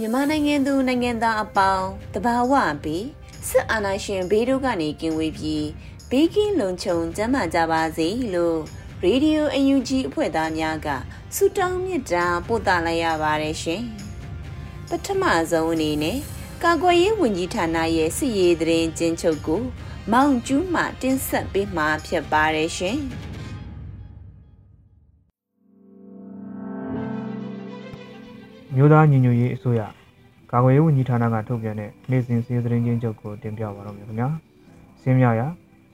မြန်မာနိုင်ငံသူနိုင်ငံသားအပေါင်းတဘာဝပြီးစစ်အာဏာရှင်ဘေးတို့ကနေကင်းဝေးပြီးဘေးကင်းလုံခြုံကျန်းမာကြပါစေလို့ရေဒီယိုအယူဂျီအဖွဲ့သားများကဆုတောင်းမြတ်တာပို့သလိုက်ရပါတယ်ရှင်ပထမဆုံးအနေနဲ့ကာကွယ်ရေးဝန်ကြီးဌာနရဲ့စစ်ရေးသတင်းကျဉ်းချုပ်ကိုမောင်ကျူးမှတင်ဆက်ပေးမှာဖြစ်ပါတယ်ရှင် မြို့သားညီညွတ်ရေးအစိုးရကာကွယ်ရေးဝန်ကြီးဌာနကထုတ်ပြန်တဲ့နေ့စဉ်စီးသတင်းချင်းချုပ်ကိုတင်ပြပါတော့မယ်ခင်ဗျာ။စင်းမြရ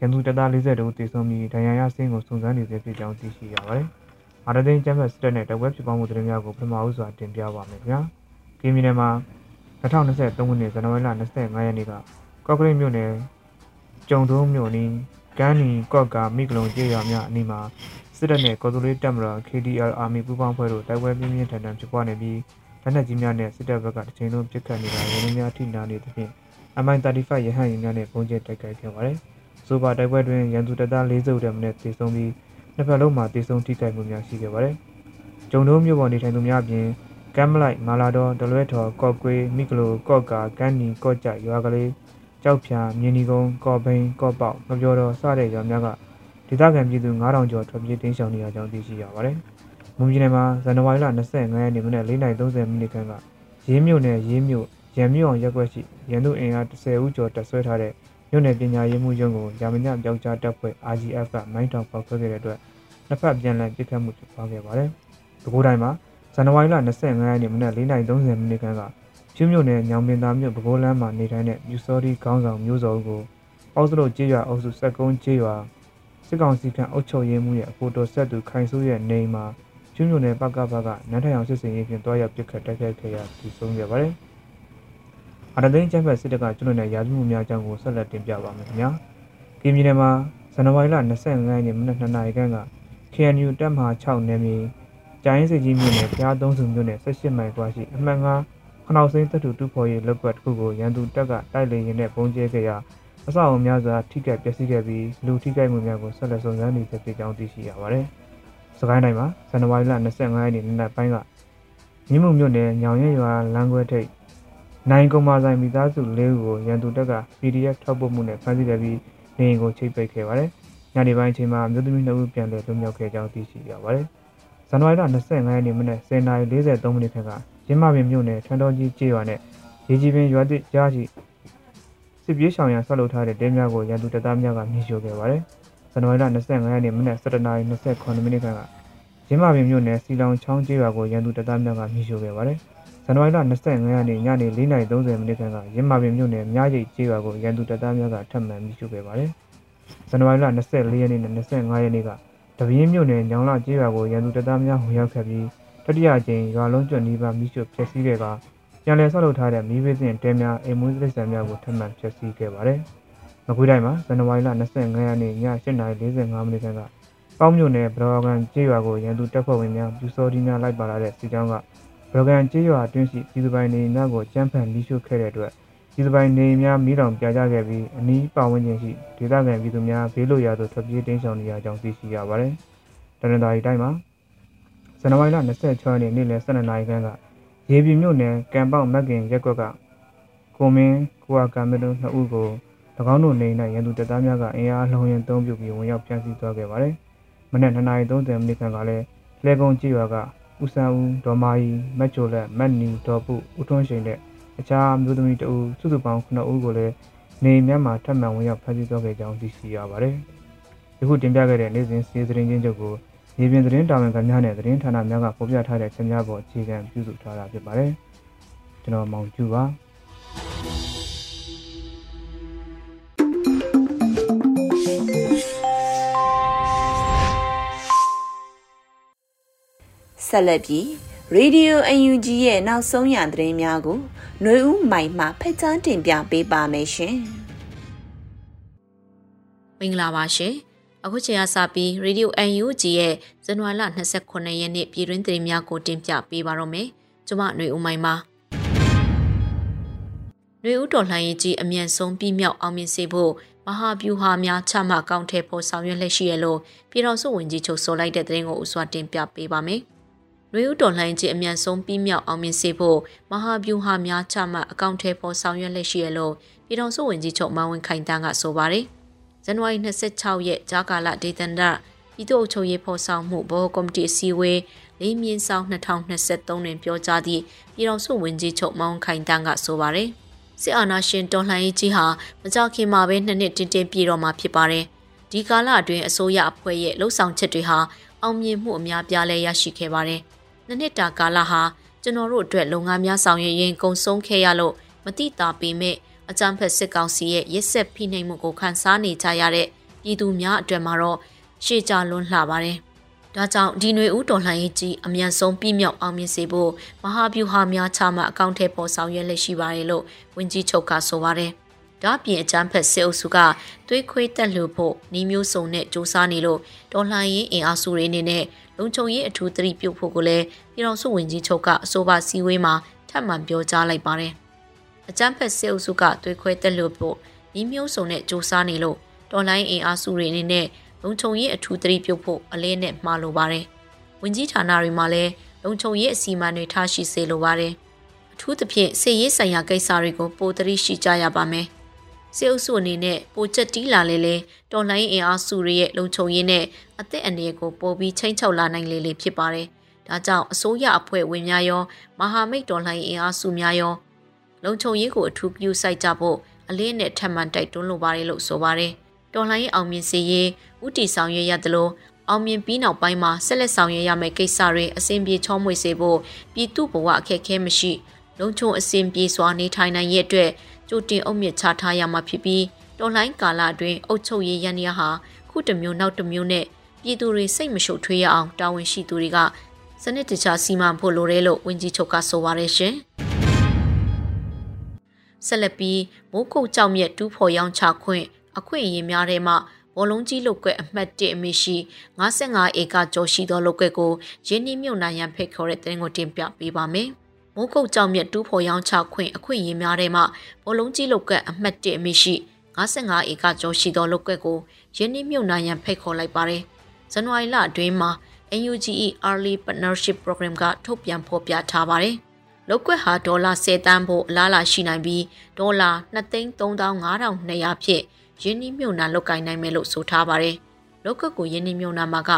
ရန်သူတပ်သား42ဦးသေဆုံးပြီးဒဏ်ရာရဆင်းကိုစုံစမ်းနေစေဖြစ်ကြောင်းသိရှိရပါတယ်။အာရဒင်းကျမ်းဖတ်စစ်တပ်နဲ့တဝက်ဖြစ်ပေါင်းမှုသတင်းများကိုပထမဦးစွာတင်ပြပါမယ်ခင်ဗျာ။ကင်းမီနယ်မှာ2023ခုနှစ်ဇန်နဝါရီလ25ရက်နေ့ကကော့ကရိတ်မြို့နယ်ကျုံတုံးမြို့နီးကန်းနီကော့ကာမိကလုံကျေးရွာများအနီးမှာစစ်တပ်နဲ့ကော်တိုလေးတပ်မတော် KDR Army ပူးပေါင်းဖွဲ့တို့တိုက်ပွဲပြင်းပြင်းထန်ထန်ဖြစ်ပွားနေပြီး လက်နက်ကြီးများနဲ့စစ်တပ်ဘက်ကတစ်ချိန်လုံးပစ်ခတ်နေတာရင်းနှီးများထိနာနေသဖြင့် MI35 ရဟတ်ယာဉ်များနဲ့ပုံကျဲတိုက်ခိုက်ခဲ့ပါတယ်။ဆိုပါတိုက်ပွဲတွင်ရန်သူတပ်သား၄စုတည်းမှနဲ့တေဆုံးပြီးနှစ်ဖက်လုံးမှာတေဆုံးထိခိုက်မှုများရှိခဲ့ပါတယ်။ဂျုံတို့မြို့ပေါ်နေထိုင်သူများအပြင်ကမ်မလိုက်မာလာတော်ဒလွဲထော်ကော့ကွေးမိကလိုကော့ကာကန်းနီကော့ကြရွာကလေးကြောက်ဖြာမြင်းဒီကုန်းကော့ဘိန်းကော့ပေါက်မပြောတော်စတဲ့ရွာများကဒေသခံပြည်သူ9000ကျော်ထွက်ပြေးတင်းရှောင်နေရကြောင်းသိရှိရပါတယ်။ မွန်ပြည်နယ်မှာဇန်နဝါရီလ25ရက်နေ့မနက်4:30မိနစ်ခန့်ကရေးမြို့နယ်ရေးမြို့ရန်မြို့အောင်ရက်ွက်ရှိရန်သူအင်အား10ဦးကျော်တပ်ဆွဲထားတဲ့မြို့နယ်ပညာရေးမှုရုံးကိုရာမညပြောက်ကြားတပ်ဖွဲ့ RGF ကမိုင်းထောင်ပေါက်ခွဲခဲ့တဲ့အတွက်နှစ်ဖက်ပြန်လည်ပစ်ခတ်မှုဖြစ်ပွားခဲ့ပါတယ်။ပဲခူးတိုင်းမှာဇန်နဝါရီလ25ရက်နေ့မနက်4:30မိနစ်ခန့်ကကျွမြို့နယ်ညောင်ပင်သာမြို့ပဲခူးလမ်းမှာနေထိုင်တဲ့မြူစော်ဒီခေါင်းဆောင်မျိုးစော်ကိုအောက်စလုတ်ကျေးရွာအုပ်စုစက်ကုန်းကျေးရွာစစ်ကောင်စီကအုပ်ချုပ်ရေးမှုရဲ့အဖို့တော်ဆက်သူခိုင်စိုးရဲ့နေအိမ်မှာ ကျွမြို့နယ်ပကပကနန်းထိုင်အောင်စစ်စင်ရေးဖြင့်တွားရောက်ပစ်ခတ်တိုက်ခိုက်ခဲ့ရပြီးဆုံးခဲ့ပါတယ်။အရသိန်းကျန်းဖက်စစ်တပ်ကကျွနယ်ရာဇဝမှုများအကြောင်းကိုဆက်လက်တင်ပြပါမယ်ခင်ဗျာ။ကင်းပြည်နယ်မှာဇန်နဝါရီလ25ရက်နေ့မနက်2နာရီခန့်က KNU တပ်မဟာ6နယ်မြေကျိုင်းစစ်ကြီးမြို့နယ်ဖျားသုံးစုမြို့နယ်18မိုင်ကွာရှိအမှတ်9ခနောက်စိမ်းတပ်တူတူဖော်ရေးလောက်ကွက်တစ်ခုကိုရန်သူတပ်ကတိုက်လေရင်နဲ့ပုံကျဲခဲ့ရာအဆောက်အုံများစွာထိခိုက်ပျက်စီးခဲ့ပြီးလူထိခိုက်မှုများကိုဆက်လက်စုံစမ်းနေဖြစ်ကြောင်းသိရှိရပါတယ်။ စကိုင်းတိုင်းမှာဇန်နဝါရီလ25ရက်နေ့နေ့နက်ပိုင်းကမြင်းမှုမြို့နယ်ညောင်ရရွာလမ်းခွဲထိပ်နိုင်ကုမာဆိုင်မိသားစု၄ဦးကိုရန်သူတပ်က PDF ထောက်ပို့မှုနဲ့ဖမ်းဆီးခဲ့ပြီးနေအိမ်ကိုချိတ်ပိတ်ခဲ့ပါတယ်။ညနေပိုင်းအချိန်မှာမြို့သမီး2ဦးပြန်လည်လွတ်မြောက်ခဲ့ကြောင်းသိရှိရပါတယ်။ဇန်နဝါရီလ25ရက်နေ့မနက်10:43မိနစ်ခန့်ကရင်းမပင်မြို့နယ်ထန်တော်ကြီးကျေးရွာနဲ့ရေကြီးပင်ရွာသစ်ကြားရှိစစ်ပြေးရှောင်ရန်ဆောက်လုပ်ထားတဲ့တဲများကိုရန်သူတပ်သားများကမြှင့်ရှို့ခဲ့ပါတယ်။ ဇန်နဝါရီလ25ရက်နေ့မနက်7:29မိနစ်ခန့်ကရင်းမာပင်မြို့နယ်စီလောင်ချောင်းကျေးရွာကိုရန်သူတပ်သားများကမြှင့်ရှို့ခဲ့ပါတယ်။ဇန်နဝါရီလ25ရက်နေ့ညနေ4:30မိနစ်ခန့်ကရင်းမာပင်မြို့နယ်မြရိတ်ကျေးရွာကိုရန်သူတပ်သားများကထပ်မံမြှင့်ရှို့ခဲ့ပါတယ်။ဇန်နဝါရီလ24ရက်နေ့နဲ့25ရက်နေ့ကတပင်းမြို့နယ်ညောင်လကျေးရွာကိုရန်သူတပ်သားများဝင်ရောက်ခဲ့ပြီးတတိယကြိမ်ရွာလုံးကျွတ်နီးပါးမိရှုဖျက်ဆီးခဲ့ကပြန်လည်ဆောက်လုပ်ထားတဲ့မိဘစဉ်တဲများအိမ်မွေးတိရစ္ဆာန်များကိုထပ်မံဖျက်ဆီးခဲ့ပါတယ်။ မကွေးတိုင်းမှာဇန်နဝါရီလ25ရက်နေ့ည8:45မိနစ်ခန့်ကပေါင်းမြို့နယ်ဘရော်ဂန်ကျေးရွာကိုရန်သူတပ်ဖွဲ့ဝင်များပြူစော်ဒီများလိုက်ပါလာတဲ့စီကြောင်းကဘရော်ဂန်ကျေးရွာအတွင်းရှိပြည်သူပိုင်နေများကိုကြမ်းဖက်မိရှုခဲ့တဲ့အတွက်ပြည်သူပိုင်နေများမိလောင်ပြကြခဲ့ပြီးအနီးပတ်ဝန်းကျင်ရှိဒေသခံပြည်သူများဘေးလွတ်ရာသို့ထွက်ပြေးတိမ်းရှောင်နေရကြောင်းသိရှိရပါတယ်။တနင်္သာရီတိုင်းမှာဇန်နဝါရီလ26ရက်နေ့နေ့လယ်12နာရီခန့်ကရေပြည်မြို့နယ်ကံပေါက်မက်ကင်ရက်ကွက်ကကိုမင်းကိုအကံမတို့နှစ်ဦးကို၎ င်းတို့နေ၌ရန်သူတပ်သားများကအင်အားလုံးရင်သုံးပြုပြီးဝင်ရောက်ဖျက်ဆီးသွားခဲ့ပါတယ်။မနက်2:30မိနစ်ခန့်ကလည်းလဲကုန်းကြည်ရွာကဦးစံဦးဒေါ်မာကြီးမက်ချိုလက်မက်နီဒေါ်ပုဦးထွန်းရှိန်နဲ့အခြားမျိုးသမီးတဦးစုစုပေါင်း9ဦးကိုလည်းနေမြတ်မှာထပ်မံဝင်ရောက်ဖမ်းဆီးသွားခဲ့ကြောင်းသိရှိရပါတယ်။ယခုတင်ပြခဲ့တဲ့နေ့စဉ်စီးသတင်းချင်းချုပ်ကိုရေပြင်သတင်းတာဝန်ခံများနဲ့သတင်းဌာနများကဖော်ပြထားတဲ့ချက်များပေါ်အခြေခံပြုစုထားတာဖြစ်ပါတယ်။ကျွန်တော်မောင်ကျူပါ ဆက်လက်ပြီး Radio UNG ရဲ့နောက်ဆုံးရသတင်းများကိုຫນွေဦးမိုင်မှဖက်ချန်းတင်ပြပေးပါမယ်ရှင်။မင်္ဂလာပါရှင်။အခုချိန်ကစပြီး Radio UNG ရဲ့ဇန်နဝါရီလ29ရက်နေ့ပြည်တွင်းသတင်းများကိုတင်ပြပေးပါတော့မယ်။ကျွန်မຫນွေဦးမိုင်ပါ။ຫນွေဦးတော်လှန်ရေးကြီးအမြန်ဆုံးပြီးမြောက်အောင်မြင်စေဖို့မဟာဗျူဟာများချမှတ်ကောင်းထဲပေါ်ဆောင်ရွက်လက်ရှိရလို့ပြည်တော်စုဝင်ကြီးချုပ်ဆိုလိုက်တဲ့သတင်းကိုဥစွာတင်ပြပေးပါမယ်။ နွေဦးတော်လှန်ခြင်းအမြန်ဆုံးပြီးမြောက်အောင်မြင်စေဖို့မဟာဗျူဟာများချမှတ်အကောင့်ထဲပေါ်ဆောင်ရွက်လက်ရှိရလို့ပြည်တော်စုဝင်ကြီးချုပ်မန်ဝင်ခိုင်တန်းကဆိုပါတယ်။ဇန်နဝါရီ26ရက်ဂျာကာလဒေသန္တပြည်သူ့အုပ်ချုပ်ရေးဖော်ဆောင်မှုဘောကော်မတီအစည်းအဝေးလေးမြင်းဆောင်2023တွင်ပြောကြားသည့်ပြည်တော်စုဝင်ကြီးချုပ်မောင်ခိုင်တန်းကဆိုပါတယ်။စစ်အာဏာရှင်တော်လှန်ရေးကြီးဟာမကြောက်ခင်မှာပဲနှစ်နှစ်တင်းတင်းပြည်တော်မှာဖြစ်ပါတယ်။ဒီကာလအတွင်းအစိုးရအဖွဲ့ရဲ့လှုပ်ဆောင်ချက်တွေဟာအောင်မြင်မှုအများပြားလဲရရှိခဲ့ပါတယ်။ နှစ်နှစ်တာကာလဟာကျွန်တော်တို့အတွက်လုပ်ငန်းများဆောင်ရွက်ရင်းကုံဆုံးခဲ့ရလို့မတိတာပေမဲ့အကြမ်းဖက်စစ်ကောင်စီရဲ့ရစ်ဆက်ဖိနှိပ်မှုကိုခန်းစားနေကြရတဲ့ပြည်သူများအတွက်မှာတော့ရှေ့ကြလွန်းလှပါတယ်။ဒါကြောင့်ဒီຫນွေဦးတော်လှန်ရေးကြီးအမြန်ဆုံးပြည့်မြောက်အောင်မြင်စေဖို့မဟာဗျူဟာများချမှအကောင့်ထဲပေါ်ဆောင်ရွက်လက်ရှိပါတယ်လို့ဝန်ကြီးချုပ်ကဆိုပါတယ်။ဒါ့အပြင်အကြမ်းဖက်စစ်အုပ်စုကသွေးခွေးတက်လို့ဖို့နှီးမျိုးစုံနဲ့စ조사နေလို့တော်လှန်ရေးအင်အားစုတွေအနေနဲ့ လုံခြုံရေးအထူးသတိပြုဖို့ကိုလည်းပြည်တော်စုဝင်ကြီးချုပ်ကအဆိုပါစည်းဝေးမှာထပ်မံပြောကြားလိုက်ပါတယ်။အကြမ်းဖက်စစ်အုပ်စုကသွေးခွဲတက်လို့ဖို့ဤမျိုးစုံနဲ့စ조사နေလို့တော်လိုင်းအင်အားစုတွေအနေနဲ့လုံခြုံရေးအထူးသတိပြုဖို့အလေးနဲ့မှာလိုပါတယ်။ဝင်ကြီးဌာနတွေမှာလည်းလုံခြုံရေးအစီအမံတွေထားရှိစေလိုပါတယ်။အထူးသဖြင့်စစ်ရေးဆိုင်ရာကိစ္စတွေကိုပိုသတိရှိကြရပါမယ်။ စစ်အုပ်စုအနေနဲ့ပိုချက်တီးလာလေလေတော်လှန်ရေးအင်အားစုတွေရဲ့လုံခြုံရေးနဲ့အသက်အန္တရာယ်ကိုပိုပြီးချိန်ချောက်လာနိုင်လေလေဖြစ်ပါတယ်။ဒါကြောင့်အစိုးရအဖွဲ့ဝင်များရောမဟာမိတ်တော်လှန်ရေးအင်အားစုများရောလုံခြုံရေးကိုအထူးပြုစိုက်ကြဖို့အလေးနဲ့ထပ်မံတိုက်တွန်းလိုပါတယ်လို့ဆိုပါတယ်။တော်လှန်ရေးအောင်မြင်စေရေးဥတီဆောင်ရွက်ရသလိုအောင်မြင်ပြီးနောက်ပိုင်းမှာဆက်လက်ဆောင်ရွက်ရမယ့်ကိစ္စတွေအစဉ်ပြေချောမွေ့စေဖို့ပြည်သူဘဝအခက်အခဲမရှိလုံခြုံအစဉ်ပြေစွာနေထိုင်နိုင်ရဲ့အတွ က်ကြိုတင်အုပ်မြစ်ချထားရမှာဖြစ်ပြီးတော်လိုင်းကာလအတွင်းအုပ်ချုပ်ရေးရန်ရဟာခုတစ်မျိုးနောက်တစ်မျိုးနဲ့ပြည်သူတွေစိတ်မရှုပ်ထွေးရအောင်တာဝန်ရှိသူတွေကစနစ်တကျစီမံဖို့လိုတယ်လို့ဝန်ကြီးချုပ်ကဆိုပါရရှင်ဆက်လက်ပြီးမိုးကုတ်ကြောက်မြက်တူးဖော်ရောင်းချခွင့်အခွင့်အရေးများထဲမှာဘောလုံးကြီးလုတ်ကွက်အမှတ်1အမိရှိ55ဧကကျော်ရှိသောလုတ်ကွက်ကိုရင်းနှီးမြုပ်နှံရန်ဖိတ်ခေါ်တဲ့တင်ကိုတင်ပြပေးပါမယ်။ မိုးကုတ်ကြောင်မြတ်တူးဖော်ရောင်းချခွင့်အခွင့်အရေးများထဲမှာဘောလုံးကြီးလုတ်ကတ်အမှတ်1အမိရှိ55ဧကကျော်ရှိသောလုတ်ကတ်ကိုရင်းနှီးမြှုပ်နှံရန်ဖိတ်ခေါ်လိုက်ပါတယ်။ဇန်နဝါရီလအတွင်းမှာ NUGE Early Partnership Program ကထုတ်ပြန်ဖော်ပြထားပါတယ်။လုတ်ကွက်ဟာဒေါ်လာ10တန်းဖို့အလားအလာရှိနိုင်ပြီးဒေါ်လာ2,3500ဖြင့်ရင်းနှီးမြှုပ်နှံလုပ်ကိုင်နိုင်မယ်လို့ဆိုထားပါတယ်။လုတ်ကွက်ကိုရင်းနှီးမြှုပ်နှံမှာက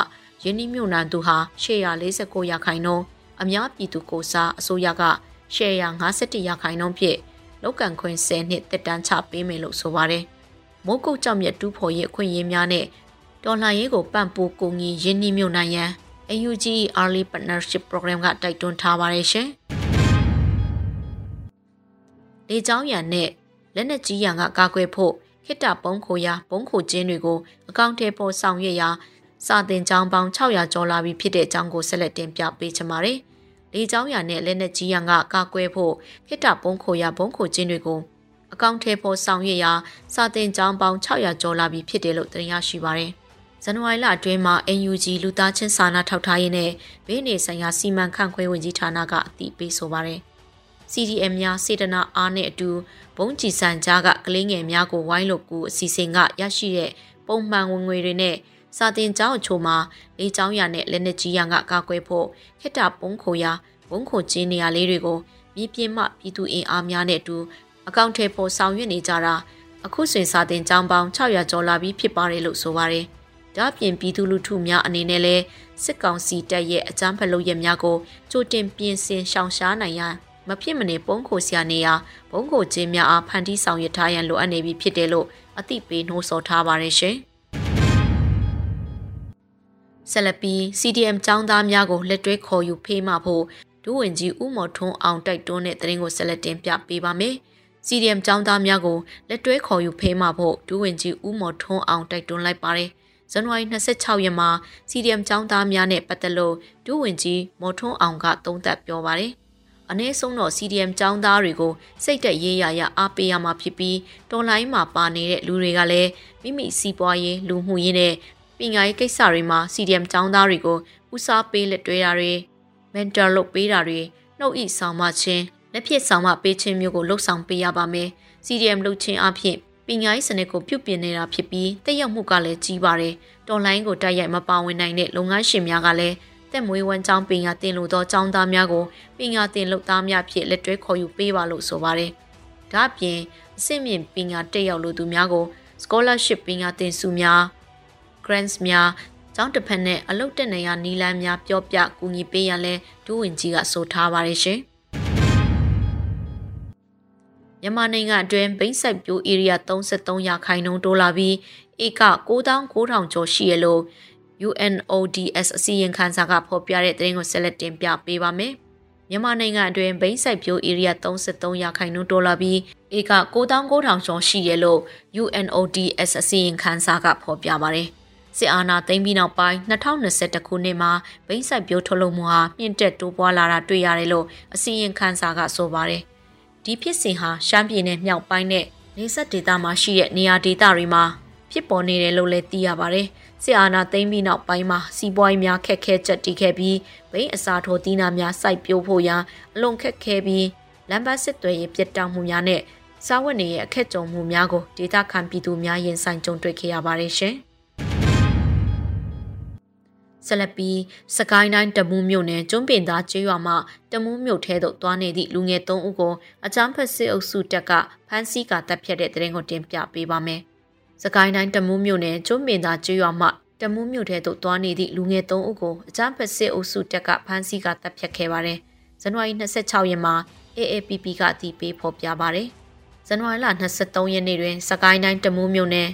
ရင်းနှီးမြှုပ်နှံသူဟာ849ရာခိုင်နှုန်း အများပြည်သူကိုစားအစိုးရကရှယ်ယာ51ရာခိုင်နှုန်းဖြင့်လောက်ကန်ခွင့်10နှစ်တက်တန်းချပေးမယ်လို့ဆိုပါတယ်။မိုးကုတ်ကြောင့်မြတ်တူးဖော်ရေးအခွင့်အရေးများနဲ့တော်လှန်ရေးကိုပံ့ပိုးကူညီရင်းနှီးမြှုပ်နှံရန် AUG Early Partnership Program ကတိုက်တွန်းထားပါတယ်ရှင်။လေကြောင်းရန်နဲ့လက်နက်ကြီးရန်ကကာကွယ်ဖို့ခိတ္တပုံးခိုရာပုံးခိုခြင်းတွေကိုအကောင့်ထဲပေါ်ဆောင်ရွက်ရာ စာတင်ကျောင်းပေါင်း600ကျော်လာပြီဖြစ်တဲ့အကြောင်းကိုဆက်လက်တင်ပြပေးချင်ပါတယ်။လေကျောင်းရနဲ့လက်နက်ကြီးရန်ကကာကွယ်ဖို့ခိတ္တပုံးခိုရဘုံခိုခြင်းတွေကိုအကောင့်ထဲပေါ်ဆောင်ရွက်ရာစာတင်ကျောင်းပေါင်း600ကျော်လာပြီဖြစ်တယ်လို့တင်ရရှိပါတယ်။ဇန်နဝါရီလအတွင်းမှာ NUG လူသားချင်းစာနာထောက်ထားရေးနဲ့ဘေးနေဆိုင်ရာစီမံခန့်ခွဲဝင်ကြီးဌာနကအသိပေးဆိုပါတယ်။ CDM များစေတနာအားနဲ့အတူဘုံကြည်စံကြားကကလေးငယ်များကိုဝိုင်းလို့ကူအစီအစဉ်ကရရှိတဲ့ပုံမှန်ဝင်ငွေတွေနဲ့ စာတင်ကျောင်းအချို့မှာလေကျောင်းရနဲ့လက်နက်ကြီးရန်ကကာကွယ်ဖို့ခိတ္တပုံးခိုရာဘုံခိုကျင်းနေရာလေးတွေကိုမြေပြင်မှပြည်သူအင်အားများနဲ့အတူအကောင့်ထဲပေါ်ဆောင်ရွက်နေကြတာအခုဆိုရင်စာတင်ကျောင်းပေါင်း600ကျော်လာပြီးဖြစ်ပါတယ်လို့ဆိုပါတယ်ဒါ့အပြင်ပြည်သူလူထုများအနေနဲ့လည်းစစ်ကောင်စီတပ်ရဲ့အကြမ်းဖက်လုပ်ရများကိုကြိုတင်ပြင်ဆင်ရှောင်ရှားနိုင်ရန်မဖြစ်မနေပုံခိုဆရာနေရာဘုံကိုချင်းများအားဖန်တီးဆောင်ရွက်ထားရန်လိုအပ်နေပြီဖြစ်တယ်လို့အသိပေးနှိုးဆော်ထားပါတယ်ရှင်။ ဆက်လက်ပြီး CDM ចောင်းသားများကိုလက်တွဲခေါ်ယူဖေးမှဖို့ဒုဝန်ကြီးဦးမော်ထွန်းအောင်တိုက်တွန်းတဲ့သတင်းကိုဆက်လက်တင်ပြပေးပါမယ်။ CDM ចောင်းသားများကိုလက်တွဲခေါ်ယူဖေးမှဖို့ဒုဝန်ကြီးဦးမော်ထွန်းအောင်တိုက်တွန်းလိုက်ပါတယ်။ဇန်နဝါရီ26ရက်မှာ CDM ចောင်းသားများနဲ့ပတ်သက်လို့ဒုဝန်ကြီးမော်ထွန်းအောင်ကသုံးသပ်ပြောပါတယ်။အနည်းဆုံးတော့ CDM ចောင်းသားတွေကိုစိတ်သက်ရေးရရအားပေးရမှာဖြစ်ပြီးတော်လိုင်းမှာပါနေတဲ့လူတွေကလည်းမိမိစီးပွားရေးလူမှုရေးနဲ့ ပညာရေးကိစ္စတွေမှာ CDM ចောင်းသားတွေကိုဦးစားပေးလက်တွဲတာတွေ mentor လုပ်ပေးတာတွေနှုတ်ဤဆောင်မခြင်းလက်ဖြစ်ဆောင်မပေးခြင်းမျိုးကိုလှုပ်ဆောင်ပေးရပါမယ်။ CDM လုပ်ခြင်းအပြင်ပညာရေးစနစ်ကိုပြုပြင်နေတာဖြစ်ပြီးတက်ရောက်မှုကလည်းကြီးပါတယ်။တော်လိုင်းကိုတိုက်ရိုက်မပါဝင်နိုင်တဲ့လုပ်ငန်းရှင်များကလည်းတက်မွေးဝမ်းကျောင်းပညာသင်လို့သောကျောင်းသားများကိုပညာသင်လုပ်သားများဖြင့်လက်တွဲခေါ်ယူပေးပါလို့ဆိုပါတယ်။ဒါ့အပြင်အဆင့်မြင့်ပညာတက်ရောက်လို့သူများကို scholarship ပညာသင်စုများ grants များကျောင်းတစ်ဖက်နဲ့အလုတ်တက်နေရနီလန်းများပြောပြကူညီပေးရန်လဲဒူးဝင်ကြီးကဆိုထားပါတယ်ရှင်။မြန်မာနိုင်ငံအတွင်းဘိန်းစိုက်ပြိုး area 33ရာခိုင်နှုန်းတိုးလာပြီးဧက9900ကျော်ရှိရလို့ UNODS အစီရင်ခံစာကဖော်ပြတဲ့သတင်းကိုဆက်လက်တင်ပြပေးပါမယ်။မြန်မာနိုင်ငံအတွင်းဘိန်းစိုက်ပြိုး area 33ရာခိုင်နှုန်းတိုးလာပြီးဧက9900ကျော်ရှိရလို့ UNODS အစီရင်ခံစာကဖော်ပြပါတယ်။ စစ်အာဏာသိမ်းပြီးနောက်ပိုင်း2021ခုနှစ်မှာဘိန်းစိုက်ပြိုးထုတ်လုပ်မှုဟာမြင့်တက်တိုးပွားလာတာတွေ့ရတယ်လို့အစီရင်ခံစာကဆိုပါတယ်။ဒီဖြစ်စဉ်ဟာရှမ်းပြည်နယ်မြောက်ပိုင်းနဲ့နေဆက်ဒေသမှာရှိတဲ့နေရာဒေသတွေမှာဖြစ်ပေါ်နေတယ်လို့လည်းသိရပါတယ်။စစ်အာဏာသိမ်းပြီးနောက်ပိုင်းမှာစီးပွားရေးများခက်ခဲချက်တည်ခဲ့ပြီးဘိန်းအစာထိုးသီးနှံများစိုက်ပျိုးဖို့ရန်အလွန်ခက်ခဲပြီးလမ်းပတ်စစ်တွေရဲ့ပြတ်တောက်မှုများနဲ့စားဝတ်နေရဲ့အခက်ကြုံမှုများကိုဒေသခံပြည်သူများရင်ဆိုင်ကြုံတွေ့ခဲ့ရပါတယ်ရှင်။ ဆက်လက်ပြီးစကိုင်းတိုင်းတမူးမြို့နယ်ကျွန်းပင်သားကျေးရွာမှတမူးမြို့ထဲသို့သွားနေသည့်လူငယ်၃ဦးကိုအကြမ်းဖက်စစ်အုပ်စုတပ်ကဖမ်းဆီးကာတပ်ဖြတ်တဲ့တဲ့ရင်ကိုတင်ပြပေးပါမယ်။စကိုင်းတိုင်းတမူးမြို့နယ်ကျွန်းပင်သားကျေးရွာမှတမူးမြို့ထဲသို့သွားနေသည့်လူငယ်၃ဦးကိုအကြမ်းဖက်စစ်အုပ်စုတပ်ကဖမ်းဆီးကာတပ်ဖြတ်ခဲ့ပါတယ်။ဇန်နဝါရီ26ရက်မှာ AAPP ကအတည်ပြုဖော်ပြပါတယ်။ဇန်နဝါရီလ23ရက်နေ့တွင်စကိုင်းတိုင်းတမူးမြို့နယ်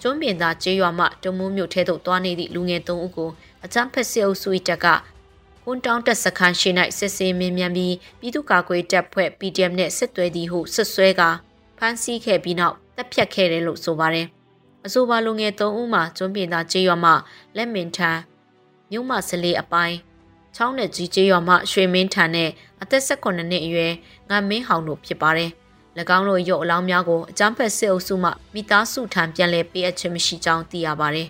ကျွန်းပင်သားကျေးရွာမှတမူးမြို့ထဲသို့သွားနေသည့်လူငယ်၃ဦးကိုအကြမ်းဖက်စစ်အုပ်စု၏တပ်ကကွန်တောင်းတက်စခန်းရှိ၌စစ်ဆေးမင်းမြန်ပြီးပြည်သူ့ကာကွယ်တပ်ဖွဲ့ PDM နဲ့စစ်သွဲသည်ဟုဆွဆွဲကဖမ်းဆီးခဲ့ပြီးနောက်တပ်ဖြတ်ခဲ့တယ်လို့ဆိုပါတယ်။အဆိုပါလူငယ်၃ဦးမှာကျွန်းပြင်သားကျေးရွာမှလက်မင်ထန်မြို့မစလေးအပိုင်းချောင်းနယ်ကြီးကျေးရွာမှရွှေမင်းထန်နဲ့အသက်18နှစ်အရွယ်ငါမင်းဟောင်တို့ဖြစ်ပါတယ်။၎ င်းတို့ရုပ်အလောင်းများကိုအကြမ်းဖက်စစ်အုပ်စုမှမိသားစုထံပြန်လည်ပေးအပ်ခြင်းမရှိကြောင်းသိရပါတယ်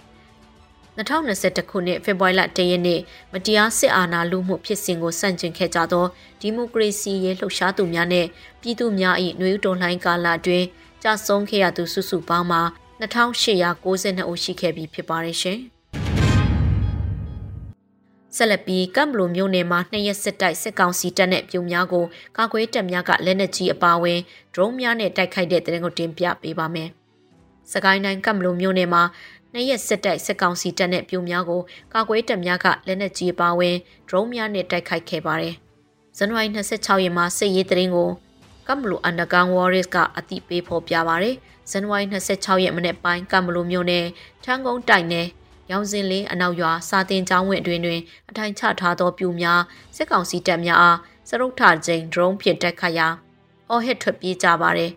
2021ခုနှစ်ဖေဖော်ဝါရီလ1ရက်နေ့မတရားစစ်အာဏာလုမှုဖြစ်စဉ်ကိုစန့်ကျင်ခဲ့ကြသောဒီမိုကရေစီရေးလှုပ်ရှားသူများနဲ့ပြည်သူများ၏နှွေးတွန်လှိုင်းကာလအတွင်းကြာဆုံးခဲ့ရသူစုစုပေါင်းမှာ2892ဦးရှိခဲ့ပြီဖြစ်ပါတယ်ရှင်။ ဆက်လက်ပြီးကမ်ဘလိုမျိုးနယ်မှာနှစ်ရက်စစ်တိုက်စစ်ကောင်စီတပ်နဲ့ပြုံများကိုကာကွယ်တပ်များကလက်နက်ကြီးအပါအဝင်ဒရုန်းများနဲ့တိုက်ခိုက်တဲ့တဲ့ရင်ကိုတင်ပြပေးပါမယ်။စကိုင်းတိုင်းကမ်ဘလိုမျိုးနယ်မှာနှစ်ရက်စစ်တိုက်စစ်ကောင်စီတပ်နဲ့ပြိုများကိုကာကွယ်တပ်များကလက်နက်ကြီးပါဝင်ဒရုန်းများနဲ့တိုက်ခိုက်ခဲ့ပါတယ်။ဇန်နဝါရီ26ရက်မှာစစ်ရေးတရင်ကိုကမ်ဘလူအန်ဒကန်ဝေါ်ရစ်ကအတိပေးဖော်ပြပါရယ်ဇန်နဝါရီ26ရက်မနေ့ပိုင်းကမ်ဘလူမြို့နယ်ထန်းကုန်းတိုင်နယ် ရောင်စင်လေးအနောက်ရွာစာတင်ကျောင်းဝင်းအတွင်တွင်အထိုင်ချထားသောပြူများစစ်ကောင်စီတပ်များအားစရုပ်ထချိန်ဒရုန်းဖြင့်တိုက်ခတ်ရာအော်ဟစ်ထွက်ပြေးကြပါရယ်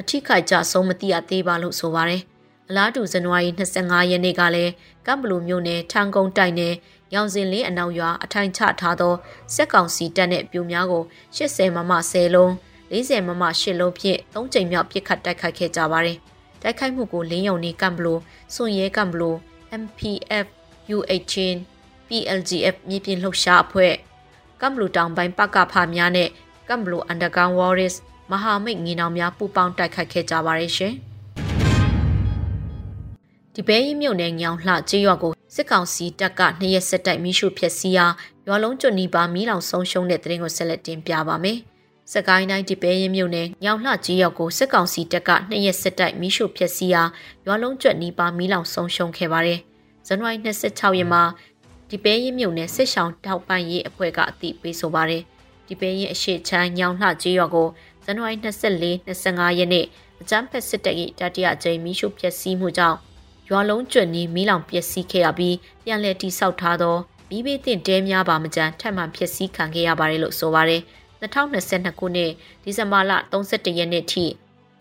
အထိခိုက်ကြဆုံးမသိရသေးပါလို့ဆိုပါရယ်အလားတူဇန်နဝါရီ25ရက်နေ့ကလည်းကမ်ဘလူမြို့နယ်ထန်းကုန်းတိုက်နယ်ရောင်စင်လေးအနောက်ရွာအထိုင်ချထားသောစက်ကောင်စီတပ်နှင့်ပြူများကို80မမ10လုံး40မမ10လုံးဖြင့်၃ကြိမ်မြောက်ပစ်ခတ်တိုက်ခိုက်ခဲ့ကြပါတယ်။တိုက်ခိုက်မှုကိုလင်းယုံနေကမ်ဘလူစွန်ရဲကမ်ဘလူ MPF U18 PLGF မြေပြင်လှုပ်ရှားအဖွဲ့ကမ်ဘလူတောင်ပိုင်းပကဖာများနဲ့ကမ်ဘလူအန်ဒါဂန်ဝေါ်ရစ်မဟာမိတ်ငင်းအောင်များပူးပေါင်းတိုက်ခိုက်ခဲ့ကြပါတယ်ရှင်။ဒီပဲရီမြို့နယ်ညောင်လှကျေးရွာကိုစစ်ကောင်စီတပ်ကနှစ်ရက်ဆက်တိုက်မိရှုဖျက်ဆီးရာရွာလုံးကျွတ်နီးပါမီးလောင်ဆုံးရှုံးတဲ့တဲ့ရင်ကိုဆက်လက်တင်ပြပါမယ်။ စကိုင်းတိုင်းဒီပဲရင်မြို့နယ်ညောင်လှကြီးရောက်ကိုစစ်ကောင်စီတပ်ကနှစ်ရက်ဆက်တိုက်မီးရှို့ဖျက်ဆီးရာရွာလုံးကျွတ်နီးပါမီးလောင်ဆုံးရှုံးခဲ့ပါတယ်။ဇန်နဝါရီ26ရက်မှာဒီပဲရင်မြုံနဲ့စစ်ဆောင်တောက်ပန့်ရေးအဖွဲ့ကအသိပေးဆိုပါတယ်ဒီပဲရင်အရှိချမ်းညောင်လှကြေးရွာကိုဇန်နဝါရီ24 25ရက်နေ့အကြမ်းဖက်စစ်တပ်၏တတိယကြိမ်မိရှုဖျက်ဆီးမှုကြောင့်ရွာလုံးကျွတ်နီးမီးလောင်ပျက်စီးခဲ့ရပြီးပြန်လည်တိစောက်ထားသောမိဘေးတင်တဲများပါမကြမ်းထပ်မံဖျက်ဆီးခံခဲ့ရပါတယ်လို့ဆိုပါတယ် 2022ခုနှစ်ဒီဇင်ဘာလ31ရက်နေ့ထိ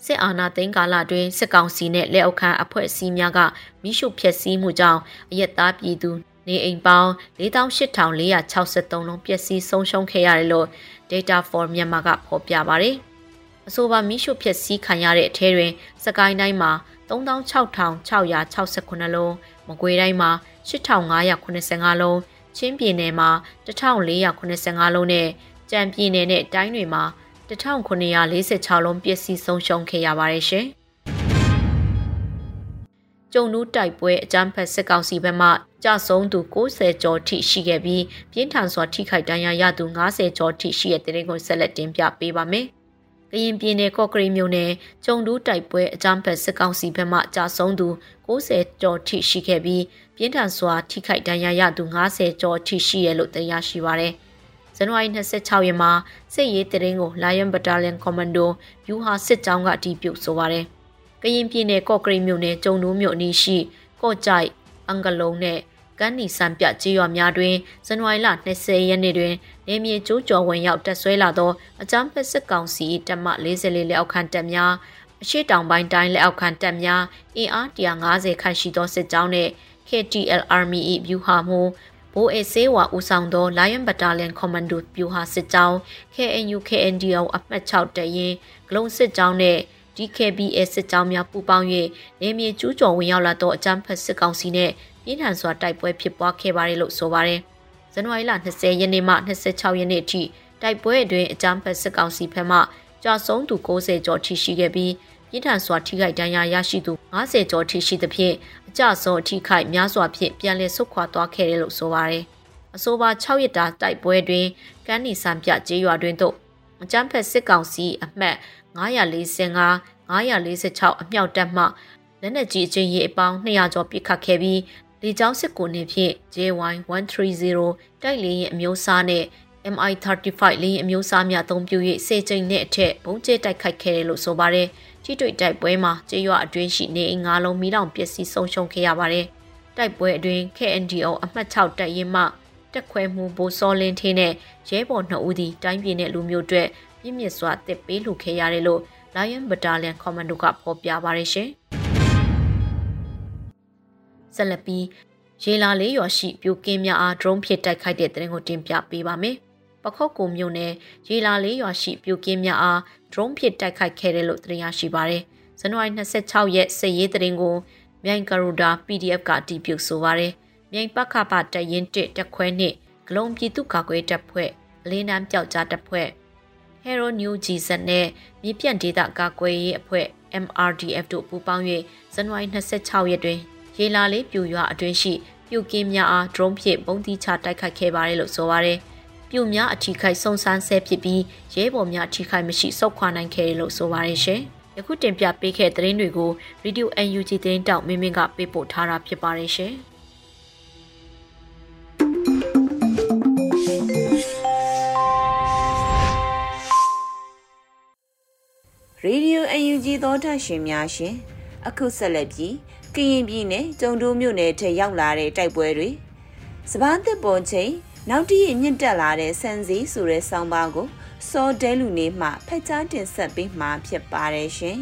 စစ်အာဏာသိမ်းကာလတွင်စစ်ကောင်စီနှင့်လက်အောက်ခံအဖွဲ့အစည်းများကမိရှုဖျက်ဆီးမှုကြောင့်အရက်သားပြည်သူနေအိမ်ပေါင်း48,463လုံးပျက်စီးဆုံးရှုံးခဲ့ရတယ်လို့ Data for Myanmar ကဖော်ပြပါတယ်။အဆိုပါမိရှုဖျက်ဆီးခံရတဲ့အထဲတွင် စကိုင်းတိုင်းမှာ36,669လုံးမကွေးတိုင်းမှာ8,585လုံးချင်းပြည်နယ်မှာ1,485လုံးနဲ့ ကြံပြည်နယ်နဲ့တိုင်းတွေမှာ1946လုံးပျက်စီးဆုံးရှုံးခဲ့ရပါတယ်ရှင်။ကျုံနူးတိုက်ပွဲအကြမ်းဖက်စစ်ကောင်စီဘက်မှကြဆုံးသူ90ကျော်ထိရှိခဲ့ပြီးပြင်းထန်စွာထိခိုက်ဒဏ်ရာရသူ90ကျော်ထိရှိတဲ့တဲ့ရင်ကိုဆက်လက်တင်ပြပေးပါမယ်။ကရင်ပြည်နယ်ကော့ကရိမြို့နယ်ကျုံတူးတိုက်ပွဲအကြမ်းဖက်စစ်ကောင်စီဘက်မှကြာဆုံးသူ90ကျော်ထိရှိခဲ့ပြီးပြင်းထန်စွာထိခိုက်ဒဏ်ရာရသူ90ကျော်ထိရှိရလို့သိရရှိပါရတယ်။ ဇန်နဝါရီ26ရက်မှာစစ်ရေးတရင်ကို Lion Battalion Commando ယူဟာစစ်ကြောင်းကအတည်ပြုဆိုပါတယ်။ကရင်ပြည်နယ်ကော့ကရိတ်မြို့နယ်ကျုံနိုးမြို့အနီးရှိကော့ကြိုက်အင်္ဂလုံးနဲ့ကန်းနီစံပြကြေးရွာများတွင်ဇန်နဝါရီလ20ရက်နေ့တွင်နေမြေကျိုးကျော်ဝင်ရောက်တက်ဆွဲလာသောအကြမ်းဖက်စစ်ကောင်စီတပ်မ44လက်အောက်ခံတပ်များအရှိတောင်ပိုင်းတိုင်းလက်အောက်ခံတပ်များအင်အား150ခန့်ရှိသောစစ်ကြောင်းနှင့် KTL Army ၏ဗျူဟာမှု ဘိုးအေဆေးဝါဦးဆောင်သော Lion Battalion Commando ဗျူဟာစစ်ကြောင်း KNU KNDO အမှတ်6တပ်ရင်းဂလုံစစ်ကြောင်းနှင့် DKBA စစ်ကြောင်းများပူးပေါင်း၍နေမြေကျူးကျော်ဝင်ရောက်လာသောအကြမ်းဖက်စစ်ကောင်စီနှင့်ပြင်းထန်စွာတိုက်ပွဲဖြစ်ပွားခဲ့ပါတယ်လို့ဆိုပါတယ်။ဇန်နဝါရီလ20ရက်နေ့မှ26ရက်နေ့အထိတိုက်ပွဲအတွင်းအကြမ်းဖက်စစ်ကောင်စီဘက်မှကြာဆုံးသူ90ကျော်ထိရှိခဲ့ပြီးပြင်းထန်စွာထိခိုက်ဒဏ်ရာရရှိသူ90ကျော်ထိရှိသဖြင့်အ ကြဆုံးအထိခိုက်များစွာဖြင့်ပြန်လည်ဆုတ်ခွာသွားခဲ့တယ်လို့ဆိုပါတယ်။အဆိုပါ6ရက်တာတိုက်ပွဲတွင်ကန်းနီဆန်ပြကျေးရွာတွင်သို့အကြမ်းဖက်စစ်ကောင်စီအမှတ်945 946အမြောက်တပ်မှလက်နက်ကြီးအချင်းကြီးအပေါင်း200ကျော်ပစ်ခတ်ခဲ့ပြီးလေကြောင်းစစ်ကူနေဖြင့် JY130 တိုက်လေယာဉ်အမျိုးအစားနဲ့ MI35 လေယာဉ်အမျိုးအစားများအသုံးပြု၍စေချိန်နဲ့အထက်ဘုံကျဲတိုက်ခိုက်ခဲ့တယ်လို့ဆိုပါတယ်။ကြီးတွေ့တိုက်ပွဲမှာကျေးရွာအတွင်းရှိနေအိမ်၅လုံးမိလောင်ပျက်စီးဆုံးရှုံးခဲ့ရပါတယ်။တိုက်ပွဲအတွင်း KNDO အမှတ်6တပ်ရင်းမှတက်ခွဲမှုဘိုးစောလင်းထင်းနဲ့ရဲဘော်2ဦးသည်တိုင်းပြည်နဲ့လူမျိုးတွေပြင်းပြစွာတစ်ပေးလှူခဲ့ရတယ်လို့ Lion Battalion Commando ကဖော်ပြပါရရှင်။ဆက်လက်ပြီးရေလာလေးရွာရှိပြိုကင်းများအား drone ဖြင့်တိုက်ခိုက်တဲ့တဲ့ရင်ကိုတင်ပြပေးပါမယ်။ ပခုတ်ကုံမြို့နယ်ရေလာလေးရွာရှိပြိုကင်းများအား drone ဖြင့်တိုက်ခိုက်ခဲ့တယ်လို့သိရရှိပါရယ်။ဇန်နဝါရီ26ရက်စစ်ရေးတဲ့ရင်ကိုမြိုင်ကရူဒါ PDF ကအတည်ပြုဆိုပါရယ်။မြိုင်ပခပတရင်တစ်တက်ခွဲနှင့်ဂလုံပြည်သူ့ကာကွယ်တပ်ဖွဲ့အလင်းတန်းပျောက်ကြားတပ်ဖွဲ့ Hero New GZ နဲ့မြေပြန့်ဒေသကာကွယ်ရေးအဖွဲ့ MRDF တို့ပူးပေါင်း၍ဇန်နဝါရီ26ရက်တွင်ရေလာလေးပြူရွာအတွင်းရှိပြူကင်းများအား drone ဖြင့်ပုံသီးချတိုက်ခိုက်ခဲ့ပါတယ်လို့ဆိုပါတယ်။ ပြူများအထီခိုက်ဆုံဆန်းဆဲဖြစ်ပြီးရဲဘော်များအထီခိုက်မရှိစုခွာနိုင်ခဲ့တယ်လို့ဆိုပါတယ်ရှင်။ယခုတင်ပြပေးခဲ့တဲ့သတင်းတွေကို Radio UNG သတင်းတောက်မင်းမင်းကပေးပို့ထားတာဖြစ်ပါတယ်ရှင်။ရေဒီယိုအယူဂျီသောတာရှင်များရှင်အခုဆက်လက်ပြီးကရင်ပြည်နယ်ကျုံတိုးမြို့နယ်ထဲရောက်လာတဲ့တိုက်ပွဲတွေစပားသက်ပေါ်ချိန် နောက်တည့်မြင့်တက်လာတဲ့ဆန်စည်းဆိုတဲ့ဆောင်းပါးကိုစောဒဲလူနေမှဖက်ချားတင်ဆက်ပေးမှာဖြစ်ပါတယ်ရှင်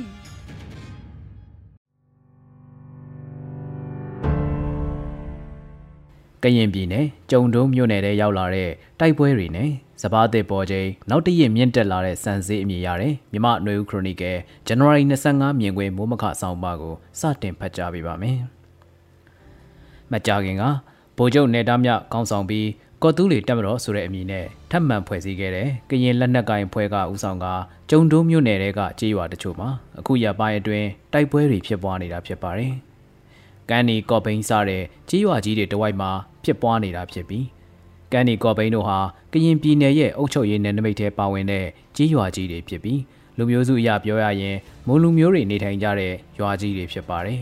ကရင်ပြည်နယ်ကြုံတုံးမြို့နယ်ထဲရောက်လာတဲ့တိုက်ပွဲတွေနဲ့စပားသစ်ပေါ်ချိန်နောက်တည့်မြင့်တက်လာတဲ့စံစည်းအမည်ရတယ်မြမနွေဦးခရိုနီကယ်ဇန်နဝါရီ25မြင်ကွင်းမိုးမခဆောင်ပါကိုစတင်ဖတ်ကြားပေးပါမယ်။မကြခင်ကဗိုလ်ချုပ်နေသားမြကောင်းဆောင်ပြီး ကော်တူးလီတက်မတော်ဆိုတဲ့အမည်နဲ့ထပ်မံဖွဲ့စည်းခဲ့တဲ့ကရင်လက်နက်ကိုင်ဖွဲ့ကဦးဆောင်ကကျုံတုံးမြို့နယ်တဲကကြေးရွာတချို့မှာအခုရပိုင်းအတွင်းတိုက်ပွဲတွေဖြစ်ပွားနေတာဖြစ်ပါတယ်။ကန်းနီကော့ဘိန်းစားတဲ့ကြေးရွာကြီးတွေတဝိုက်မှာဖြစ်ပွားနေတာဖြစ်ပြီးကန်းနီကော့ဘိန်းတို့ဟာကရင်ပြည်နယ်ရဲ့အုပ်ချုပ်ရေးနယ်နိမိတ်ထဲပါဝင်တဲ့ကြီးရွာကြီးတွေဖြစ်ပြီးလူမျိုးစုအရပြောရရင်မွန်လူမျိုးတွေနေထိုင်ကြတဲ့ရွာကြီးတွေဖြစ်ပါတယ်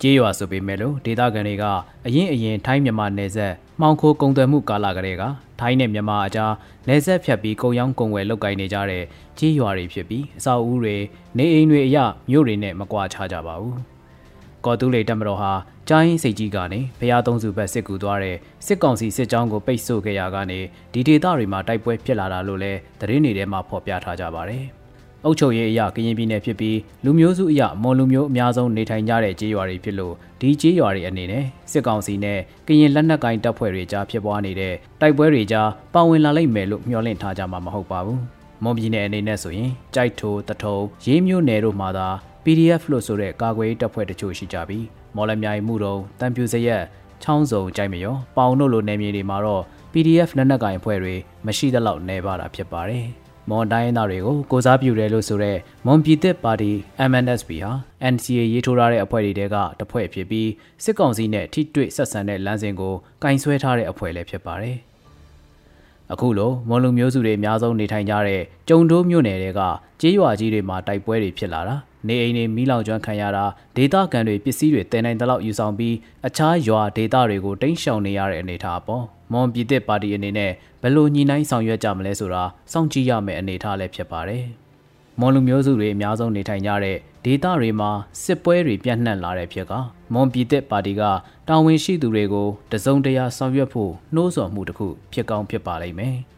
ကြေးရွာဆိုပေမဲ့လို့ဒေသခံတွေကအရင်အရင်ထိုင်းမြန်မာနယ်စပ် မှောင်ခိုကုန်သွယ်မှုကာလကလေးကထိုင်းနဲ့မြန်မာအကြားနယ်စပ်ဖြတ်ပြီးကုန်ရောင်းကုန်ဝယ်လုပ်ကိုင်နေကြတဲ့ကြေးရွာတွေဖြစ်ပြီးအဆောက်အဦတွေနေအိမ်တွေအရမြို့တွေနဲ့မကွာခြားကြပါဘူး။ကော်တူးလေတက်မတော်ဟာကျိုင်းစိတ်ကြီးကနေဖျားသုံးစုဘက်စစ်ကူသွားတဲ့စစ်ကောင်စီစစ်ကြောင်းကိုပိတ်ဆို့ခဲ့ရကနေဒီဒေသတွေမှာတိုက်ပွဲဖြစ်လာတာလို့လည်းသတင်းတွေထဲမှာဖော်ပြထားကြပါတယ်။ အုပ်ချုပ်ရေးအရာကရင်ပြည်နယ်ဖြစ်ပြီးလူမျိုးစုအရာမွန်လူမျိုးအများဆုံးနေထိုင်ကြတဲ့ကြေးရွာတွေဖြစ်လို့ဒီကြေးရွာတွေအနေနဲ့စစ်ကောင်စီနဲ့ကရင်လက်နက်ကိုင်တပ်ဖွဲ့တွေကြားဖြစ်ပွားနေတဲ့တိုက်ပွဲတွေကြားပါဝင်လာလိမ့်မယ်လို့မျှော်လင့်ထားကြမှာမဟုတ်ပါဘူး။မွန်ပြည်နယ်အနေနဲ့ဆိုရင်ကြိုက်ထိုတထုံရေးမျိုးနယ်တို့မှာသာ PDF လို့ဆိုတဲ့ကာကွယ်တပ်ဖွဲ့တချို့ရှိကြပြီးမော်လမြိုင်မှုတုံတံပြူစရက်ချောင်းစုံကြိုက်မရောပေါင်တို့လိုနယ်မြေတွေမှာတော့ PDF လက်နက်ကိုင်အဖွဲ့တွေမရှိသလောက်နေပါတာဖြစ်ပါတယ်။ မွန်တိုင်းသားတွေကိုကိုစားပြုတယ်လို့ဆိုတဲ့မွန်ပြည်သက်ပါတီ MNSP ဟာ NCA ရေးထိုးထားတဲ့အဖွဲ့တွေကတဖွဲ့ဖြစ်ပြီးစစ်ကောင်စီနဲ့ထိတွေ့ဆက်ဆံတဲ့လမ်းစဉ်ကိုကင်ဆွဲထားတဲ့အဖွဲ့လည်းဖြစ်ပါတယ်။အခုလိုမွန်လူမျိုးစုတွေအများဆုံးနေထိုင်ကြတဲ့ကြုံတိုးမြို့နယ်တွေကကြေးရွာကြီးတွေမှာတိုက်ပွဲတွေဖြစ်လာတာနေအိမ်တွေမီးလောင်ကျွမ်းခံရတာဒေသခံတွေပစ္စည်းတွေတင်နိုင်တဲ့လောက်ယူဆောင်ပြီးအခြားရွာဒေသတွေကိုတိမ်းရှောင်နေရတဲ့အနေအထားပေါ့ မွန်ပြည်သစ်ပါတီအနေနဲ့ဘယ်လိုညှိနှိုင်းဆောင်ရွက်ကြမလဲဆိုတာစောင့်ကြည့်ရမယ့်အနေအထားလည်းဖြစ်ပါတယ်။မွန်လူမျိုးစုတွေအများဆုံးနေထိုင်ကြတဲ့ဒေသတွေမှာစစ်ပွဲတွေပြန့်နှံ့လာတဲ့ဖြစ်ကမွန်ပြည်သစ်ပါတီကတာဝန်ရှိသူတွေကိုတစုံတရာဆောင်ရွက်ဖို့နှိုးဆော်မှုတစ်ခုဖြစ်ကောင်းဖြစ်ပါလိမ့်မယ်။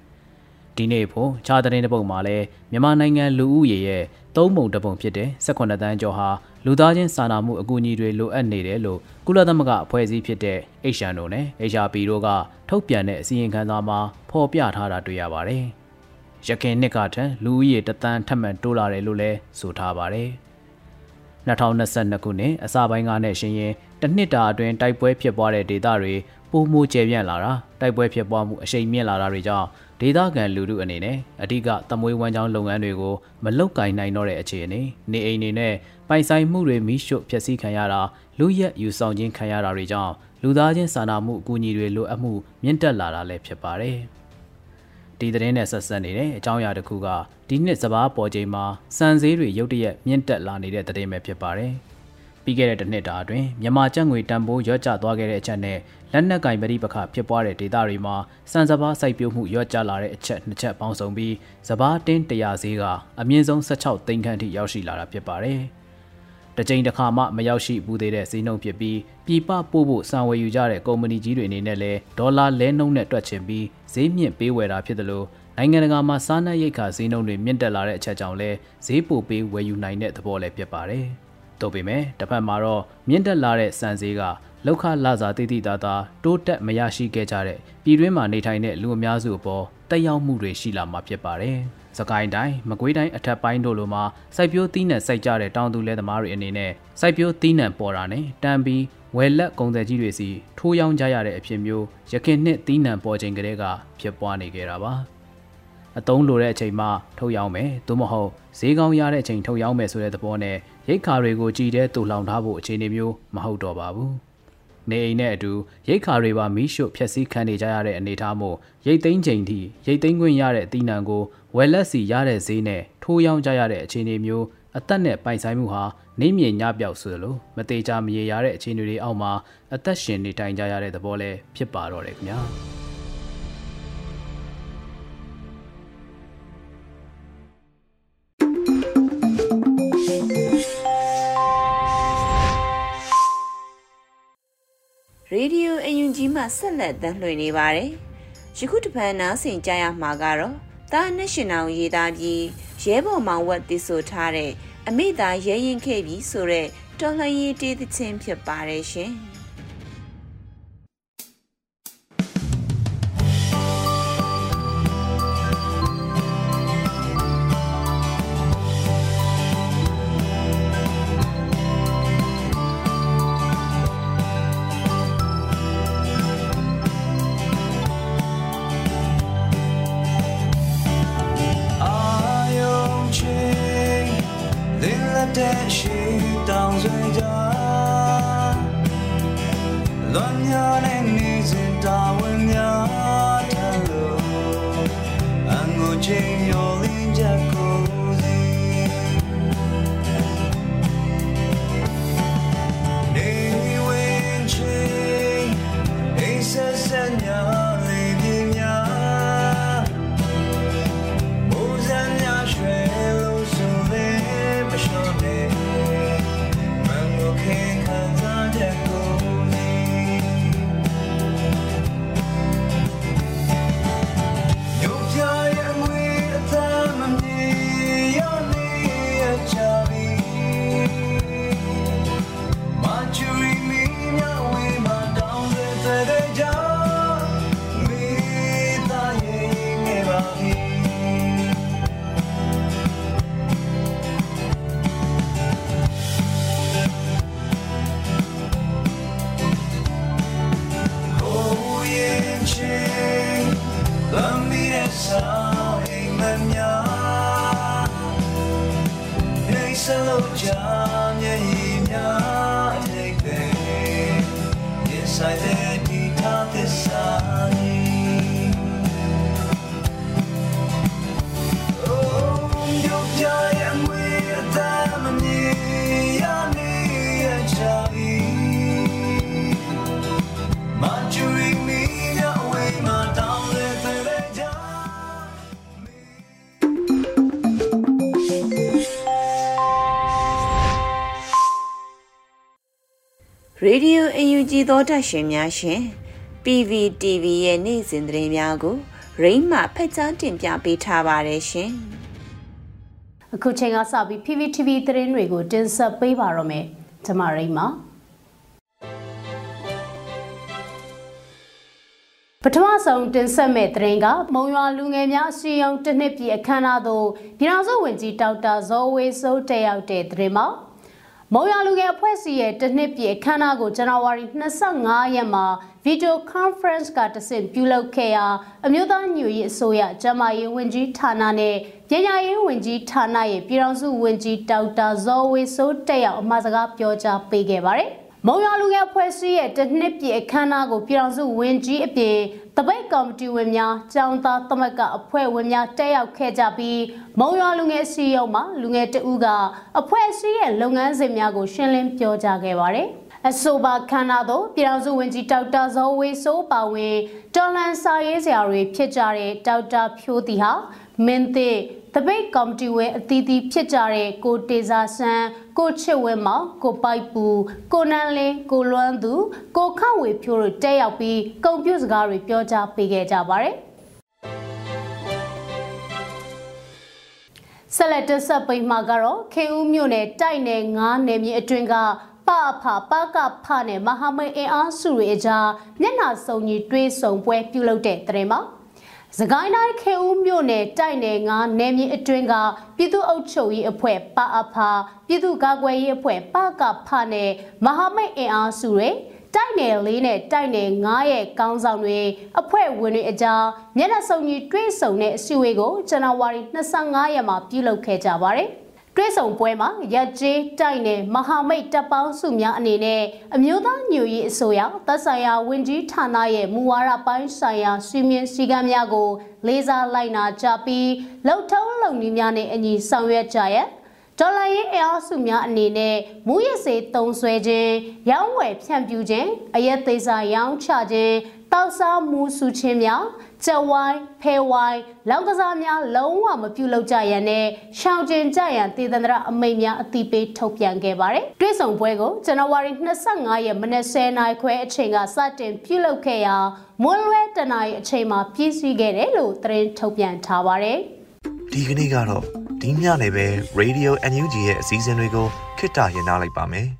ဒီနေ့ဖို့ခြားတဲ့ပုံမှာလဲမြန်မာနိုင်ငံလူဦးရေရဲ့သုံးပုံတစ်ပုံဖြစ်တဲ့18တန်းကျော်ဟာလူသားချင်းစာနာမှုအကူအညီတွေလိုအပ်နေတယ်လို့ကုလသမဂ္ဂအဖွဲ့အစည်းဖြစ်တဲ့ HRNO နဲ့ HRP တို့ကထုတ်ပြန်တဲ့အစည်းအဝေးခန်းသားမှာဖော်ပြထားတာတွေ့ရပါတယ်။ရခိုင်နှစ်ကထံလူဦးရေတသန်းထပ်မံတိုးလာတယ်လို့လည်းဆိုထားပါတယ်။2022ခုနှစ်အစပိုင်းကနဲ့ရှင်ရင်တစ်နှစ်တာအတွင်းတိုက်ပွဲဖြစ်ပွားတဲ့ဒေသတွေပိုမိုကျယ်ပြန့်လာတာတိုက်ပွဲဖြစ်ပွားမှုအရှိန်မြင့်လာတာတွေကြောင့် ဒေသခံလူထုအနေနဲ့အဓိကသမွေးဝမ်းကြောင်းလုပ်ငန်းတွေကိုမလုတ်ကင်နိုင်တော့တဲ့အခြေအနေနေအိမ်တွေနဲ့ပိုင်ဆိုင်မှုတွေမိရှို့ဖျက်ဆီးခံရတာလူရက်ယူဆောင်ခြင်းခံရတာတွေကြောင့်လူသားချင်းစာနာမှုအကူအညီတွေလိုအပ်မှုမြင့်တက်လာတာလည်းဖြစ်ပါတယ်ဒီသတင်းနဲ့ဆက်ဆက်နေတဲ့အကြောင်းအရာတစ်ခုကဒီနှစ်စဘာပေါ်ချိန်မှာစံစည်းတွေရုတ်တရက်မြင့်တက်လာနေတဲ့သတင်းပဲဖြစ်ပါတယ် ပြီးခဲ့တဲ့တစ်နှစ်တာအတွင်းမြန်မာကျပ်ငွေတန်ဖိုးရော့ကျသွားခဲ့တဲ့အချက်နဲ့လက်နက်ကင်ပဋိပက္ခဖြစ်ပွားတဲ့ဒေသတွေမှာစံစဘာစိုက်ပျိုးမှုရော့ကျလာတဲ့အချက်နှစ်ချက်ပေါင်းစုံပြီးစဘာတင်း100ဈေးကအမြင့်ဆုံး16သိန်းခန့်ထိရောက်ရှိလာတာဖြစ်ပါတယ်။တစ်ကြိမ်တစ်ခါမှမရောက်ရှိဘူးသေးတဲ့ဈေးနှုန်းဖြစ်ပြီးပြည်ပပို့ဖို့စံဝယ်ယူကြတဲ့ကုမ္ပဏီကြီးတွေအနေနဲ့လည်းဒေါ်လာလဲနှုန်းနဲ့တွက်ချင်ပြီးဈေးမြင့်ပေးဝယ်တာဖြစ်တယ်လို့နိုင်ငံတကာမှာစားနပ်ရိက္ခာဈေးနှုန်းတွေမြင့်တက်လာတဲ့အချက်ကြောင့်လဲဈေးပိုပေးဝယ်ယူနိုင်တဲ့သဘောလည်းဖြစ်ပါတယ်။ တို့ပေမဲ့တစ်ဖက်မှာတော့မြင့်တက်လာတဲ့စံဈေးကလောက်ခလာစာတိတိသားသားတိုးတက်မရရှိခဲ့ကြတဲ့ပြည်တွင်းမှာနေထိုင်တဲ့လူအများစုအပေါ်တက်ရောက်မှုတွေရှိလာမှာဖြစ်ပါတယ်။စကိုင်းတိုင်းမကွေးတိုင်းအထက်ပိုင်းတို့လိုမှာစိုက်ပျိုးသီးနှံစိုက်ကြတဲ့တောင်သူလယ်သမားတွေအနေနဲ့စိုက်ပျိုးသီးနှံပေါ်တာနဲ့တန်ပြီးဝယ်လက်ကုန်သည်ကြီးတွေစီထိုးရောင်းကြရတဲ့အဖြစ်မျိုးရခင်နှစ်သီးနှံပေါ်ချိန်ကလေးကဖြစ်ပွားနေကြတာပါ။အတုံးလိုတဲ့အချိန်မှထုတ်ရောင်းမယ်သို့မဟုတ်ဈေးကောင်းရတဲ့အချိန်ထုတ်ရောင်းမယ်ဆိုတဲ့သဘောနဲ့ရိတ်ခါတွေကိုကြည်တဲ့တူလောင်ထားဖို့အခြေအနေမျိုးမဟုတ်တော့ပါဘူး။နေအိမ်နဲ့အတူရိတ်ခါတွေပါမီးရှို့ဖျက်ဆီးခံနေကြရတဲ့အနေအထားမို့ရိတ်သိမ်းချိန်ထိရိတ်သိမ်းခွင့်ရတဲ့အသီးနှံကိုဝယ်လက်စီရတဲ့ဈေးနဲ့ထိုးရောင်းကြရတဲ့အခြေအနေမျိုးအသက်နဲ့ပိုင်ဆိုင်မှုဟာနေမြေညပြောက်ဆိုလိုမသေးချာမရေရတဲ့အခြေအနေတွေအောက်မှာအသက်ရှင်နေထိုင်ကြရတဲ့သဘောလဲဖြစ်ပါတော့တယ်ခင်ဗျာ။ Radio UNG မှဆက်လက်တမ်းလွှင့်နေပါတယ်။ယခုတပန်နားဆင်ကြရမှာကတော့တာနဲ့ရှင်အောင်ရေးသားပြီးရဲဘော်မောင်ဝတ်တည်ဆိုထားတဲ့အမိသားရဲရင်ခဲ့ပြီးဆိုတဲ့တော်လှန်ရေးတေးသချင်းဖြစ်ပါတယ်ရှင်။ ရေဒီယိုအယူကြီးသောတရှင်များရှင် PVTV ရဲ့နေ့စဉ်သတင်းများကို ရိမ့်မှဖက်ကြားတင်ပြပေးထားပါတယ်ရှင်။အခုချိန်ကစပြီး PVTV သတင်းတွေကို တင်ဆက်ပေးပါရမယ်။ကျွန်မရိမ့်မှပထမဆုံးတင်ဆက်မဲ့သတင်းကမုံရွာလူငယ်များအစည်းအရုံးတစ်နှစ်ပြည့်အခမ်းအနားသို့ပြည်ထောင်စုဝန်ကြီးဒေါက်တာဇော်ဝေစိုးတက်ရောက်တဲ့သတင်းမှာ မုံရလူငယ်အဖွဲ့အစည်းရဲ့တနှစ်ပြည့်အခမ်းအနားကိုဇန်နဝါရီ25ရက်မှာ Video Conference ကတဆင့်ပြုလုပ်ခဲ့ရာအမျိုးသားညွရေးအစိုးရကျန်းမာရေးဝန်ကြီးဌာနနဲ့ပညာရေးဝန်ကြီးဌာနရဲ့ပြည်ထောင်စုဝန်ကြီးဒေါက်တာဇော်ဝေစိုးတက်ရောက်အမှာစကားပြောကြားပေးခဲ့ပါတယ်။ မုံရလူငယ်အဖွဲ့အစည်းရဲ့တစ်နှစ်ပြည့်အခမ်းအနားကိုပြည်ထောင်စုဝန်ကြီးအပြင်တပိတ်ကော်မတီဝင်များကျောင်းသားသမဂ္ဂအဖွဲ့ဝင်များတက်ရောက်ခဲ့ကြပြီးမုံရလူငယ်စီရုံမှာလူငယ်တဦးကအဖွဲ့အစည်းရဲ့လုပ်ငန်းစဉ်များကိုရှင်းလင်းပြောကြားခဲ့ပါတယ်။အဆိုပါခန္ဓာသို့ပြည်ထောင်စုဝန်ကြီးဒေါက်တာဇော်ဝေဆိုးပါဝင်တော်လန်စာရေးဆရာတွေဖြစ်ကြတဲ့ဒေါက်တာဖြိုးတီဟာမင်းသိ တပိတ်ကော်မတီဝင်အသီးသီးဖြစ်ကြတဲ့ကိုတေစာဆန်းကိုချစ်ဝဲမောင်ကိုပိုက်ပူကိုနန်းလင်းကိုလွမ်းသူကိုခန့်ဝေဖြိုးတို့တက်ရောက်ပြီးကုံပြုစကားတွေပြောကြားပေးခဲ့ကြပါတယ်ဆက်လက်တက်ဆက်ပိမှာကတော့ခေဦးမြို့နယ်တိုက်နယ်9နယ်မြေအတွင်းကပအဖပကဖနဲ့မဟာမိတ်အင်အားစုတွေအကြားမျက်နှာစုံကြီးတွေးဆုံပွဲပြုလုပ်တဲ့တဲ့မှာ စကိုင်းတိုင်းခေဦးမြို့နယ်တိုက်နယ်ငါနယ်မြေအတွင်းကပြည်သူ့အုပ်ချုပ်ရေးအဖွဲ့ပအဖပြည်သူ့ကာကွယ်ရေးအဖွဲ့ပကဖနဲ့မဟာမိတ်အင်အားစုတွေတိုက်နယ်၄နဲ့တိုက်နယ်၅ရဲ့ကောင်းဆောင်တွေအဖွဲ့ဝင်တွေအကြားမျက်နှာစုံကြီးတွဲဆုံတဲ့အစည်းအဝေးကိုဇန်နဝါရီ25ရက်မှာပြုလုပ်ခဲ့ကြပါတယ်။ တွဲဆောင်ပွဲမှာရက်ကျေးတိုက်နယ်မဟာမိတ်တပ်ပေါင်းစုများအနေနဲ့အမျိုးသားညွရေးအစိုးရသက်ဆိုင်ရာဝန်ကြီးဌာနရဲ့မူဝါဒပိုင်းဆိုင်ရာစီမင်းစည်းကမ်းများကိုလေးစားလိုက်နာကြပြီးလှုပ်ထုံးလုပ်နည်းများနဲ့အညီဆောင်ရွက်ကြရဒေါ်လာရေးအအားစုများအနေနဲ့မူရစေတုံးဆွဲခြင်းရောင်းဝယ်ဖြန့်ဖြူးခြင်းအရက်သေးစာရောင်းချခြင်းတောက်စားမူစုချင်းများ ကြက်ဝိုင်းဖဲဝိုင်းလောက်ကစားများလုံးဝမပြုလုပ်ကြရန်နဲ့ရှောင်ကျင်ကြရန်တည်တန္တရအမိန့်များအတိပေးထုတ်ပြန်ခဲ့ပါတယ်။တွဲဆောင်ပွဲကိုဇန်နဝါရီ25ရက်မနက်10:00နာရီခွဲအချိန်ကစတင်ပြုလုပ်ခဲ့ရာမွန်းလွဲတနာရီအချိန်မှာပြည့်စည်ခဲ့တယ်လို့သတင်းထုတ်ပြန်ထားပါတယ်။ဒီကနေ့ကတော့ဒီညနေပဲ Radio NUG ရဲ့အစည်းအဝေးကိုခਿੱတရနာလိုက်ပါမယ်။